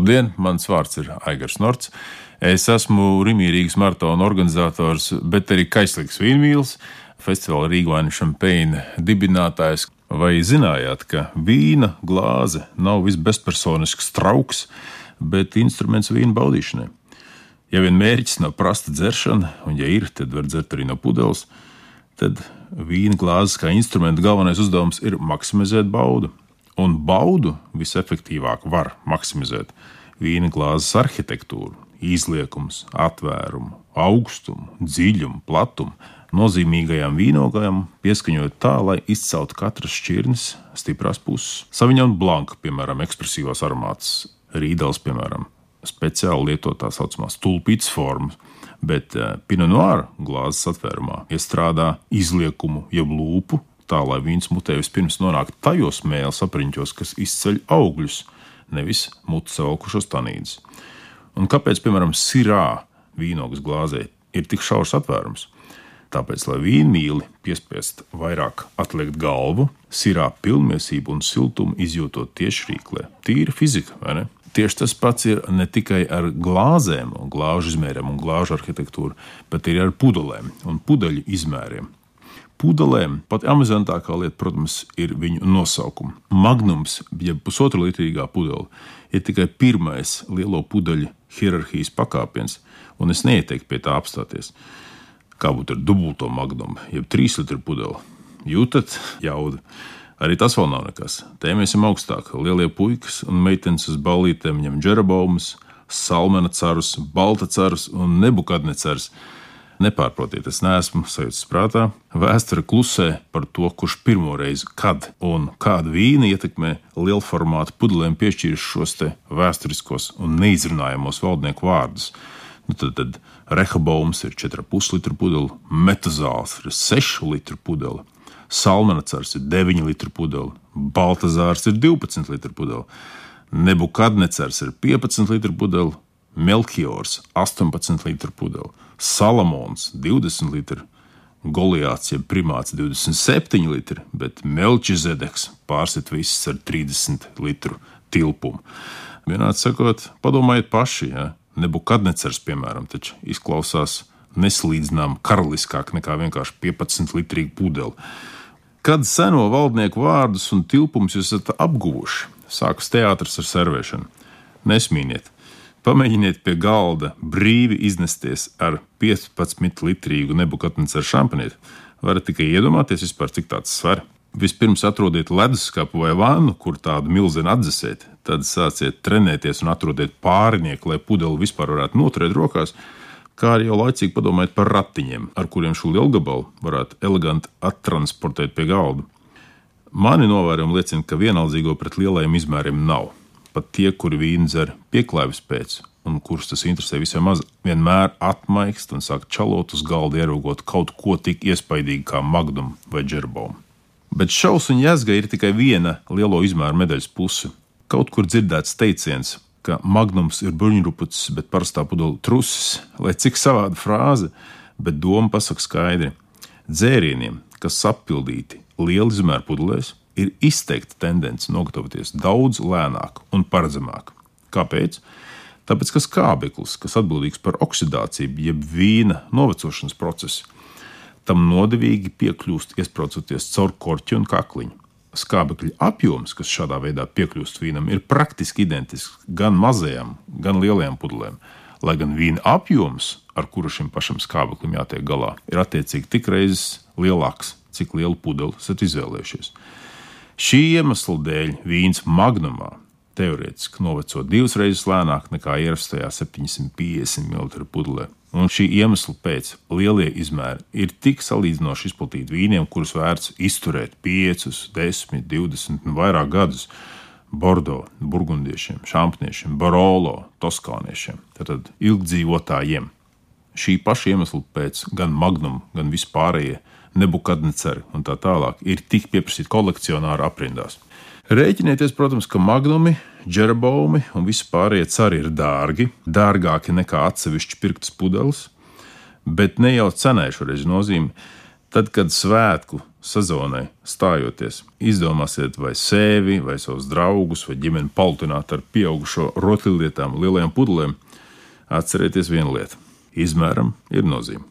Labdien, mans vārds ir Aigars Norts. Es esmu Rimīrīgas maratona organizators, bet arī Kaislīgs Vīnmīls, festivāla Rīgvaina Šampeina dibinātājs. Vai zinājāt, ka vīna glāze nav visbezpersonisks trauks, bet instruments vīna baudīšanai? Ja vien mērķis nav prasta dzeršana, un ja ir, tad var dzert arī no pudeles, tad vīna glāzes kā instrumenta galvenais uzdevums ir maksimizēt baudu. Un baudu visefektīvāk var maksimizēt vīna glāzes arhitektūru, izliekumus, atvērumu, augstumu, dziļumu, platumu, nozīmīgajām vīnogām, pieskaņot tā, lai izceltu katras šķirnes stiprās puses. Saviņam blanka, piemēram, ekspresīvās aromātas, rīdals, piemēram, speciāli lietot tā saucamās tulpītas formas, bet eh, Pinot glāzes atvērumā iestrādā izliekumu, jeb lūpu, tā lai vīns mutē vispirms nonāk tajos mēles apriņķos, kas izceļ augļus, nevis mutes augušos tanīdus. Un kāpēc, piemēram, sirā vīnogas glāzē ir tik šaurs atvērums? Tāpēc, lai vīnmīli piespiest vairāk atliekt galvu, sirā pilnmiesību un siltumu izjūtot tieši rīklē. Tīra fizika, vai ne? Tieši tas pats ir ne tikai ar glāzēm, glāžu izmēriem un glāžu arhitektūru, bet arī ar pudelēm un pudeļu izmēriem. Pudelēm pat amizantākā lieta, protams, ir viņu nosaukums. Magnums, jeb pusotra litrīgā pudele, ir tikai pirmais lielo pudeļu hierarhijas pakāpiens, un es neieteiktu pie tā apstāties. Kā būtu ar dubulto magnumu, jeb trīs litru pudeli? Jūtat jaudu! Arī tas vēl nav nekas. Tēmēsim augstāk. Lielie puikas un meitenes uz ballītēm ņem džerabaumus, salmena carus, balta carus un nebukadnecerus. Nepārprotiet, es neesmu sajūtas prātā. Vēsture klusē par to, kurš pirmo reizi, kad un kādu vīnu ietekmē lielformātu pudelēm piešķīris šos vēsturiskos un neizrunājamos valdnieku vārdus. Nu, tad, tad Rehoboams ir 4,5 litru pudele, Metazāls ir 6 litru pudele, Salmanacars ir 9 litru pudele, Baltazārs ir 12 litru pudele, Nebukadnecars ir 15 litru pudele, Melchiors 18 litru pudele, Salamons 20 litru, Goliāts jeb primāts 27 litri, bet Melčizedeks pārsit visus ar 30 litru tilpumu. Vienādi sakot, padomājiet paši, ja Nebukadnecars, piemēram, taču izklausās neslīdzinām karaliskāk nekā vienkārši 15 litrīga pudele. Kad seno valdnieku vārdus un tilpumus jūs esat apguvuši, sākas teātris ar servēšanu. Nesmīniet! Pamēģiniet pie galda brīvi iznesties ar 15 litrīgu nebukatnes ar šampanieti. Varat tikai iedomāties, vispār, cik tāds sver. Vispirms atrodiet leduskapu vai vānu, kur tādu milzenu atdzesiet, tad sāciet trenēties un atrodiet pārnieku, lai pudeli vispār varētu noturēt rokās. Kā arī jau laicīgi padomājiet par ratiņiem, ar kuriem šo lielu gabalu varētu eleganti attransportēt pie galda. Mani novērojumi liecina, ka vienaldzīgo pret lielajiem izmēriem nav pat tie, kuri vīnu dzer pieklājības pēc, un kurus tas interesē visai maz, vienmēr atmaikst un sāk čalot uz galda, ieraugot kaut ko tik iespaidīgu kā magnumu vai džerbomu. Bet šausmu un jēzga ir tikai viena lielo izmēru medaļas puse. Kaut kur dzirdēts teiciens, ka magnums ir bruņurupucis, bet parastā pudele trusis, lai cik savāda frāze, bet doma pasaka skaidri. Dzērieniem, kas apildīti lielu izmēru pudelēs, ir izteikta tendence nogatavoties daudz lēnāk un paredzamāk. Kāpēc? Tāpēc, ka skābeklis, kas atbildīgs par oksidāciju, jeb vīna novecošanas procesu, tam nodevīgi piekļūst iesprācoties caur korķi un kakliņu. Skābekļa apjoms, kas šādā veidā piekļūst vīnam, ir praktiski identisks gan mazajām, gan lielajām pudelēm. Lai gan vīna apjoms, ar kuru šim pašam skābeklim jātiek galā, ir attiecīgi tik reizes lielāks, cik lielu pudeli esat izvēlējušies. Šī iemesla dēļ vīns magnumā teorētiski noveco divas reizes lēnāk nekā ierastajā 750 ml pudelē. Un šī iemesla pēc lielie izmēri ir tik salīdzinoši izplatīti vīniem, kurus vērts izturēt 5, 10, 20 un vairāk gadus. Bordo, burgundiešiem, šampaniešiem, barolo, toskāniešiem, tātad ilgdzīvotājiem. Šī paša iemesla pēc gan magnum, gan vispārējie nebukadneceri un tā tālāk, ir tik pieprasīti kolekcionāri aprindās. Rēķinieties, protams, ka magnumi, džerabaumi un visi pārējie cari ir dārgi, dārgāki nekā atsevišķi pirktas pudeles, bet ne jau cenai šoreiz nozīmē. Tad, kad svētku sezonai stājoties, izdomāsiet vai sevi, vai savus draugus, vai ģimeni paltināt ar pieaugušo rotaļlietām, lielajām pudelēm, atcerieties vienu lietu - izmēram ir nozīme.